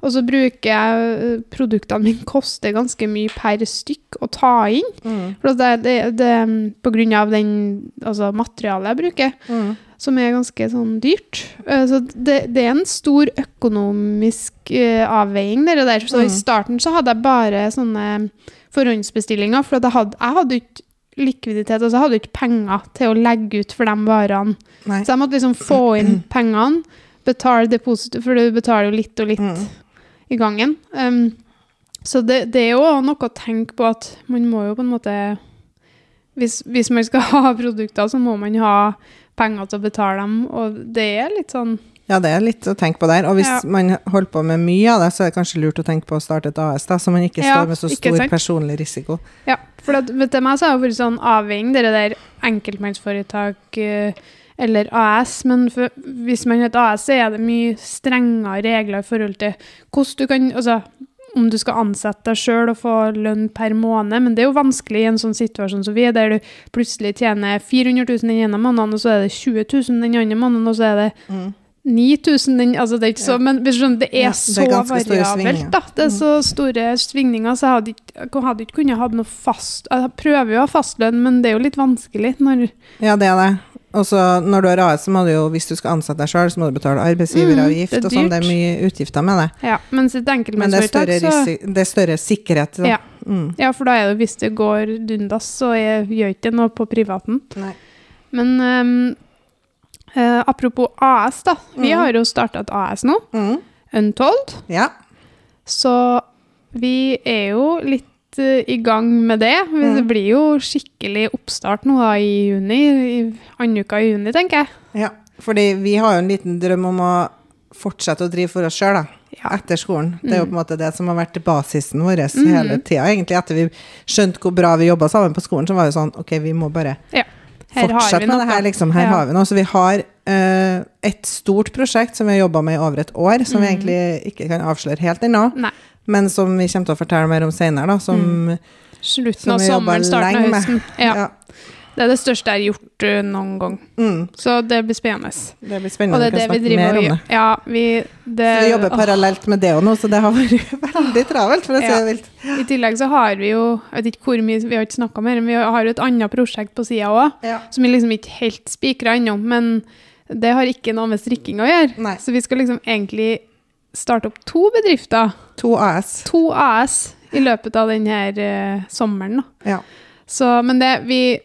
Og så bruker jeg eh, Produktene mine koster ganske mye per stykk å ta inn. Mm. For det, det, det, på grunn av den, altså materialet jeg bruker, Mm. Som er ganske sånn dyrt. Eh, Så det, det er en stor økonomisk uh, avveiing, det der. Så i Mm. starten så hadde jeg bare sånne forhåndsbestillinger, for jeg hadde, jeg hadde ikke likviditet, altså jeg hadde ikke penger til å legge ut for de varene. Nei. Så jeg måtte liksom få inn pengene, betale depositum, for du betaler jo litt og litt Mm. i gangen. Um, så det, det er jo noe å tenke på at man må jo på en måte hvis, hvis man skal ha produkter, så må man ha penger til å betale dem, og det er litt sånn Ja, det er litt å tenke på der. Og hvis Ja. man holder på med mye av det, så er det kanskje lurt å tenke på å starte et AS, da, så man ikke Ja, står med så stor personlig risiko. Ja, for at, du, meg så har det vært sånn avveining, det der enkeltmannsforetak eh, eller AS, men for, hvis man har et AS, så er det mye strengere regler i forhold til hvordan du kan, altså om du skal ansette deg sjøl og få lønn per måned, men det er jo vanskelig i en sånn situasjon som vi er, der du plutselig tjener 400 000 den ene måneden, og så er det 20 000 den andre måneden, og så er det Mm. 9000 den, altså det er ikke så, men skjønner, det er Ja, det så er variabelt, da. Det er Mm. så store svingninger, så jeg hadde ikke, hadde ikke kunnet ha noe fast, jeg prøver jo å ha fastlønn, men det er jo litt vanskelig når, Ja, det er det. Og så når du har AS, så må du jo, hvis du skal ansette deg sjøl, så må du betale arbeidsgiveravgift Mm, og sånn. Det er mye utgifter med det. ja, Men det er større, så, risi det er større sikkerhet. Ja. Mm. ja, for da er det, hvis det går dundas, så gjør ikke det noe på privaten. Nei. Men um, uh, apropos AS da, vi Mm. har jo startet et AS nå, Mm. Untold, Ja. Så vi er jo litt eh, i gang med det. Det Mm. blir jo skikkelig oppstart nå da i juni. I andre uka i juni, tenker jeg. ja. Fordi vi har jo en liten drøm om å fortsette å drive for oss sjøl, da. Ja. Etter skolen. Det er jo på en måte det som har vært basisen vår Mm. hele tida. Egentlig etter vi skjønte hvor bra vi jobba sammen på skolen, så var det sånn OK, vi må bare ja. Fortsette med det her, liksom. Her Ja. har vi noe. Så vi har uh, et stort prosjekt som vi har jobba med i over et år, som vi Mm. egentlig ikke kan avsløre helt ennå. Men som vi kommer til å fortelle mer om senere, da. Som, Slutten Som av sommeren, starten av med. høsten. Ja. ja. Det er det største jeg har gjort eh, noen gang. Mm. Så det blir spennende. Det blir Og spennende. det er det vi driver det. Ja, vi, det, Så vi jobber åh. parallelt med det òg nå, så det har vært veldig travelt, for å si det vilt. I tillegg så har vi jo Jeg vet ikke hvor mye, vi har ikke snakka mer, men vi har jo et annet prosjekt på sida òg, Ja. som vi liksom ikke helt spikra ennå. Men det har ikke noe med strikking å gjøre. Nei. Så vi skal liksom egentlig starte opp to bedrifter, To AS. to AS, i løpet av denne uh, sommeren. Ja. Så, men det vi,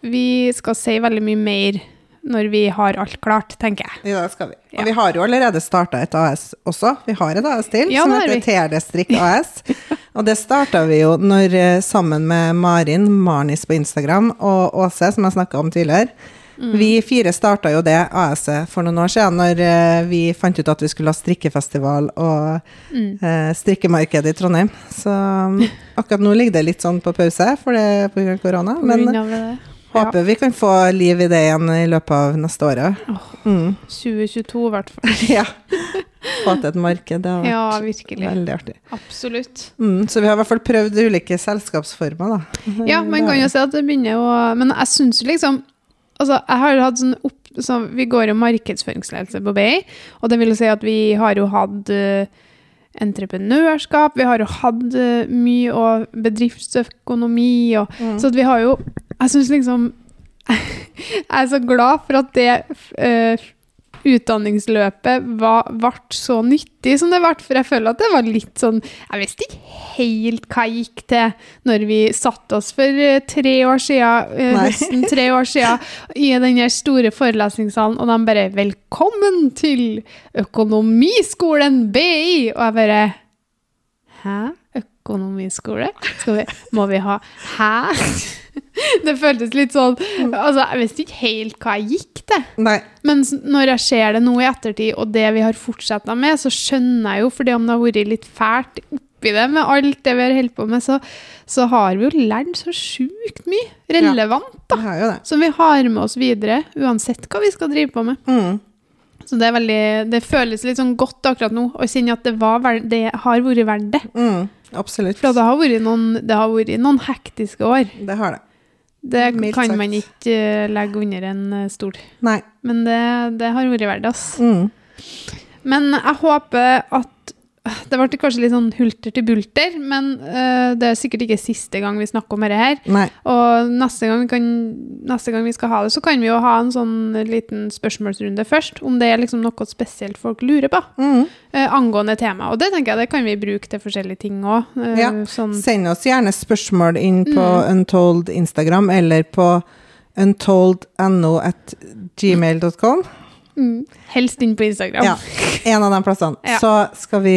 vi skal si veldig mye mer når vi har alt klart, tenker jeg. Ja, det skal vi. Ja. Og vi har jo allerede starta et AS også. Vi har et AS til Ja, som heter vi. TRD Strikk AS. og det starta vi jo når, eh, sammen med Marin, Marnis på Instagram, og Åse, som jeg snakka om tidligere. Mm. Vi fire starta jo det AS-et for noen år siden, når eh, vi fant ut at vi skulle ha strikkefestival og Mm. eh, strikkemarked i Trondheim. Så um, akkurat nå ligger det litt sånn på pause for det pga. korona. Men håper vi kan få liv i det igjen i løpet av neste året. Mm. 2022, i hvert fall. ja. Få til et marked. Det har vært Ja, virkelig. veldig artig. Absolutt. Mm, så vi har i hvert fall prøvd ulike selskapsformer, da. Ja, man kan jo si at det begynner å Men jeg syns liksom Altså, jeg har hatt sånn opp... Så vi går jo markedsføringsledelse på BI, og det vil si at vi har jo hatt eh, entreprenørskap, vi har jo hatt eh, mye og bedriftsøkonomi og Mm. Så vi har jo Jeg syns liksom Jeg er så glad for at det eh, utdanningsløpet var, ble så nyttig som det ble, for jeg føler at det var litt sånn Jeg visste ikke helt hva jeg gikk til når vi satte oss for eh, tre år siden, eh, høsten tre år siden, i den store forelesningssalen, og de bare 'Velkommen til Økonomiskolen BI!' Og jeg bare Hæ? Økonomiskole? Vi, må vi ha Hæ? Det føltes litt sånn Altså, jeg visste ikke helt hva jeg gikk til. Men når jeg ser det nå i ettertid, og det vi har fortsatt med, så skjønner jeg jo, fordi om det har vært litt fælt oppi det med alt det vi har holdt på med, så, så har vi jo lært så sjukt mye relevant, da. Ja, som vi har med oss videre, uansett hva vi skal drive på med. Mm. Så det er veldig, det føles litt sånn godt akkurat nå, å kjenne at det, var, det har vært verdt det. Mm. Absolutt. For det har vært noen, har vært noen hektiske år. Det har det. Det Mildt kan sagt. man ikke eh, legge under en eh, stol. Nei. Men det, det har vært det. Mm. Men jeg håper at Det ble kanskje litt sånn hulter til bulter, men uh, det er sikkert ikke siste gang vi snakker om dette her. Nei. Og neste gang, vi kan, neste gang vi skal ha det, så kan vi jo ha en sånn liten spørsmålsrunde først. Om det er liksom noe spesielt folk lurer på Mm. uh, angående temaet. Og det tenker jeg det kan vi bruke til forskjellige ting òg. Ja. sånn, Send oss gjerne spørsmål inn på Mm. Untold Instagram eller på untold.no at gmail.com. mm, helst inn på Instagram. Ja. En av de plassene. Ja. Så skal vi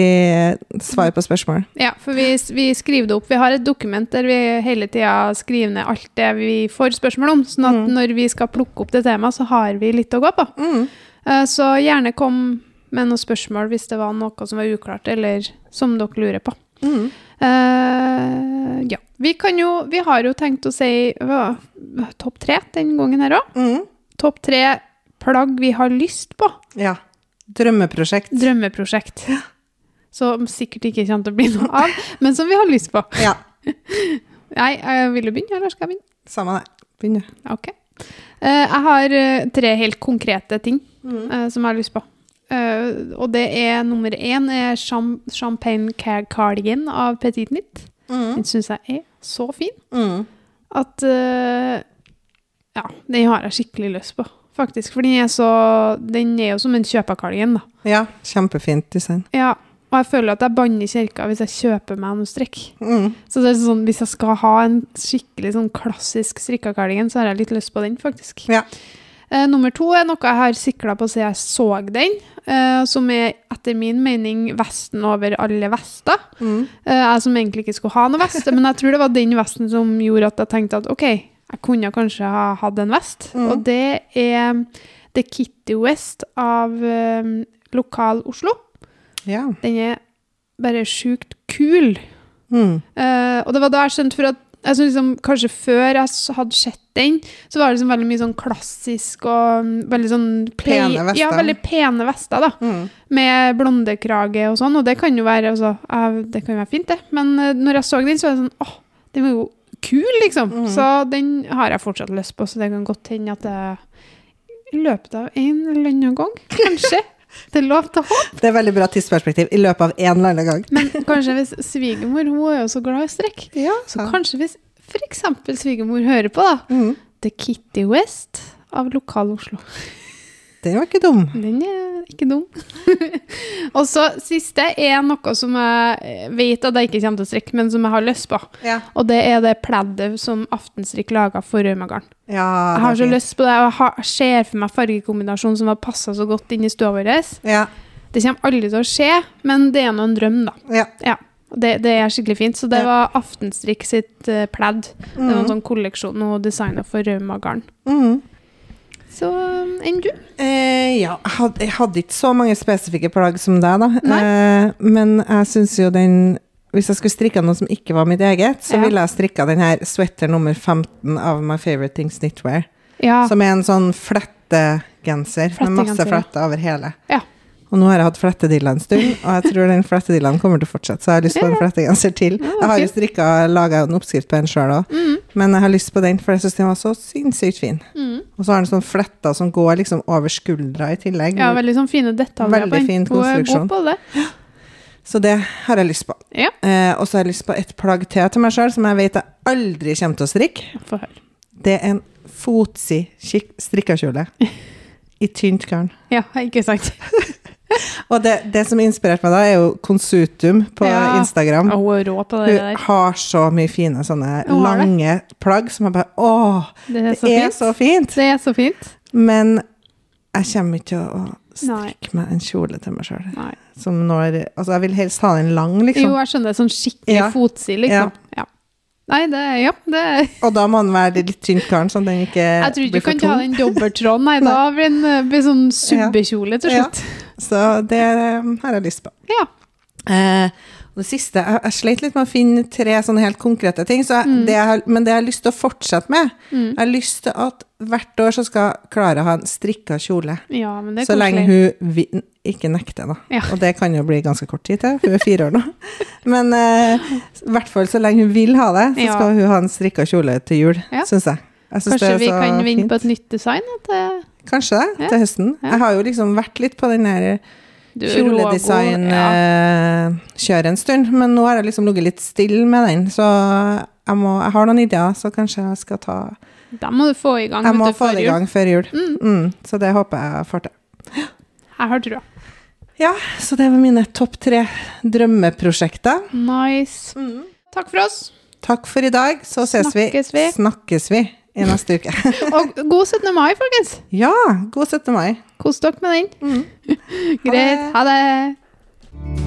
svare på spørsmål. Ja, for vi, vi skriver det opp. Vi har et dokument der vi hele tida skriver ned alt det vi får spørsmål om. Sånn at Mm. når vi skal plukke opp det temaet, så har vi litt å gå på. Mm. Eh, Så gjerne kom med noen spørsmål hvis det var noe som var uklart, eller som dere lurer på. Mm. Uh, ja. Vi, kan jo, vi har jo tenkt å si uh, topp tre den gangen her òg. Mm. Topp tre plagg vi har lyst på. Ja. Drømmeprosjekt. Drømmeprosjekt. Som sikkert ikke kommer til å bli noe av, men som vi har lyst på. Ja. Nei, eh, vil du begynne, eller skal jeg begynne? Samme det. Begynn, du. Ok. Eh, jeg har eh, tre helt konkrete ting Mm. som jeg har lyst på. Og det er nummer én er Champagne Cardigan av Petit Nytt. Mm. Den syns jeg er så fin Mm. at Ja, den har jeg skikkelig lyst på, faktisk. For den er så Den er jo som en kjøpekardigan, da. Ja, kjempefint design. Ja, og jeg føler at jeg banner kirka hvis jeg kjøper meg noe strikk. Mm. Så det er sånn, hvis jeg skal ha en skikkelig sånn klassisk strikka kalgen, så har jeg litt lyst på den, faktisk. Ja. Eh, nummer to er noe jeg har sikla på siden jeg så den, eh, som er etter min mening vesten over alle vester. Mm. Eh, jeg som egentlig ikke skulle ha noe vest, men jeg tror det var den vesten som gjorde at jeg tenkte at OK, jeg kunne kanskje ha hatt en vest. Mm. Og det er The Kitty West av um, Lokal Oslo. Ja. Den er bare sjukt kul. Mm. Uh, og det var da jeg skjønte for at jeg synes liksom, Kanskje før jeg hadde sett den, så var det liksom veldig mye sånn klassisk og mm, veldig sånn play- Pene vester. Ja, veldig pene vester, da. Mm. Med blondekrage og sånn, og det kan jo være altså, eh, Det kan jo være fint, det. Men uh, når jeg så den, så var det sånn åh, den var jo kul, liksom. Mm. Så den har jeg fortsatt lyst på, så det kan godt hende at det i løpet av en eller annen gang, kanskje. Det er lov til å håpe. Det er veldig bra tidsperspektiv i løpet av en eller annen gang. Men kanskje hvis svigermor hun er jo så glad i strekk, Ja, så kanskje hvis f.eks. svigermor hører på, da. mm. The Kitty West av Lokal Oslo. Den var ikke dum. Den er ikke dum. og så siste er noe som jeg vet at jeg ikke kommer til å strikke, men som jeg har lyst på. Ja. Og det er det pleddet som Aftenstrikk laga for Raumagarden. ja Jeg har det så lyst på det, og jeg har- ser for meg fargekombinasjonen som har passa så godt inn i stua vår. Ja. Det kommer aldri til å skje, men det er nå en drøm, da. ja. Ja. Det, det er skikkelig fint. Så det var Aftenstrikk sitt uh, pledd. Det var en Mhm. sånn kolleksjon og designa for Raumagarden. Mhm. Så um, enn du? Eh, ja, jeg hadde, jeg hadde ikke så mange spesifikke plagg som deg, da. Eh, men jeg syns jo den Hvis jeg skulle strikka noe som ikke var mitt eget, så Ja. ville jeg strikka den her sweater nummer 15 av My Favorite Things Knitwear. Ja. Som er en sånn flettegenser med masse fletter over hele. Ja. Og nå har jeg hatt flettedilla en stund, og jeg tror den flettedillaen kommer til å fortsette, så jeg har lyst på en flettegenser til. Jeg har jo strikka laga en oppskrift på en sjøl òg, Mm. men jeg har lyst på den, for jeg syns den var så sinnssykt fin. Mm. Og så har den sånn fletter som går liksom over skuldra i tillegg. Ja, veldig sånn fine detaljer Veldig fin konstruksjon. god på det. Så det har jeg lyst på. Ja. Eh, og så har jeg lyst på et plagg til til meg sjøl som jeg vet jeg aldri kommer til å strikke. Det er en fotsid strikkekjole i tynt garn. Ja, ikke sant. Og det, det som inspirerte meg da, er jo Konsutum på Ja. Instagram. Og hun er rå på det Hun der. har så mye fine sånne det. lange plagg som jeg bare Åh, Det er det så er fint. så fint! Det er så fint. Men jeg kommer ikke til å Nei. strikke meg en kjole til meg sjøl. Som når Altså, jeg vil helst ha den lang, liksom. Jo, jeg skjønner. Sånn skikkelig Ja. fotsid, liksom. Ja. Nei, det er Ja, det er Og da må den være litt tynt garn, sånn den ikke Jeg tror ikke du kan ta tung. den dobbelttråden, nei. Da blir den eh, blir sånn subbekjole til Ja. Så det eh, har jeg lyst på. Ja. Eh, det siste jeg, jeg sleit litt med å finne tre sånne helt konkrete ting, så jeg, Mm. det jeg, men det jeg har lyst til å fortsette med Jeg har lyst til at hvert år så skal Klara ha en strikka kjole. Ja, men det Så lenge hun vi, ikke nekter, da. Ja. Og det kan jo bli ganske kort tid til, hun er fire år nå. Men eh, i hvert fall så lenge hun vil ha det, så Ja. skal hun ha en strikka kjole til jul, Ja. syns jeg. jeg synes Kanskje vi kan vinne på et nytt design? At det, Kanskje det, Ja. til høsten. Ja. Jeg har jo liksom vært litt på den der er. Kjoledesign-kjøret en stund, men nå har jeg liksom ligget litt stille med den, så jeg, må, jeg har noen ideer, så kanskje jeg skal ta Da må du få i gang. Jeg må få det i gang før jul. Mm. Mm, så det håper jeg får til. Jeg har trua. Ja, så det var mine topp tre drømmeprosjekter. Nice. Takk for oss. Takk for i dag, så ses Snakkes vi. vi. Snakkes vi i neste uke. og god 17. mai, folkens! Ja, god 17. mai. Kos dere med den. Mm. Greit. Ha det. Ha det.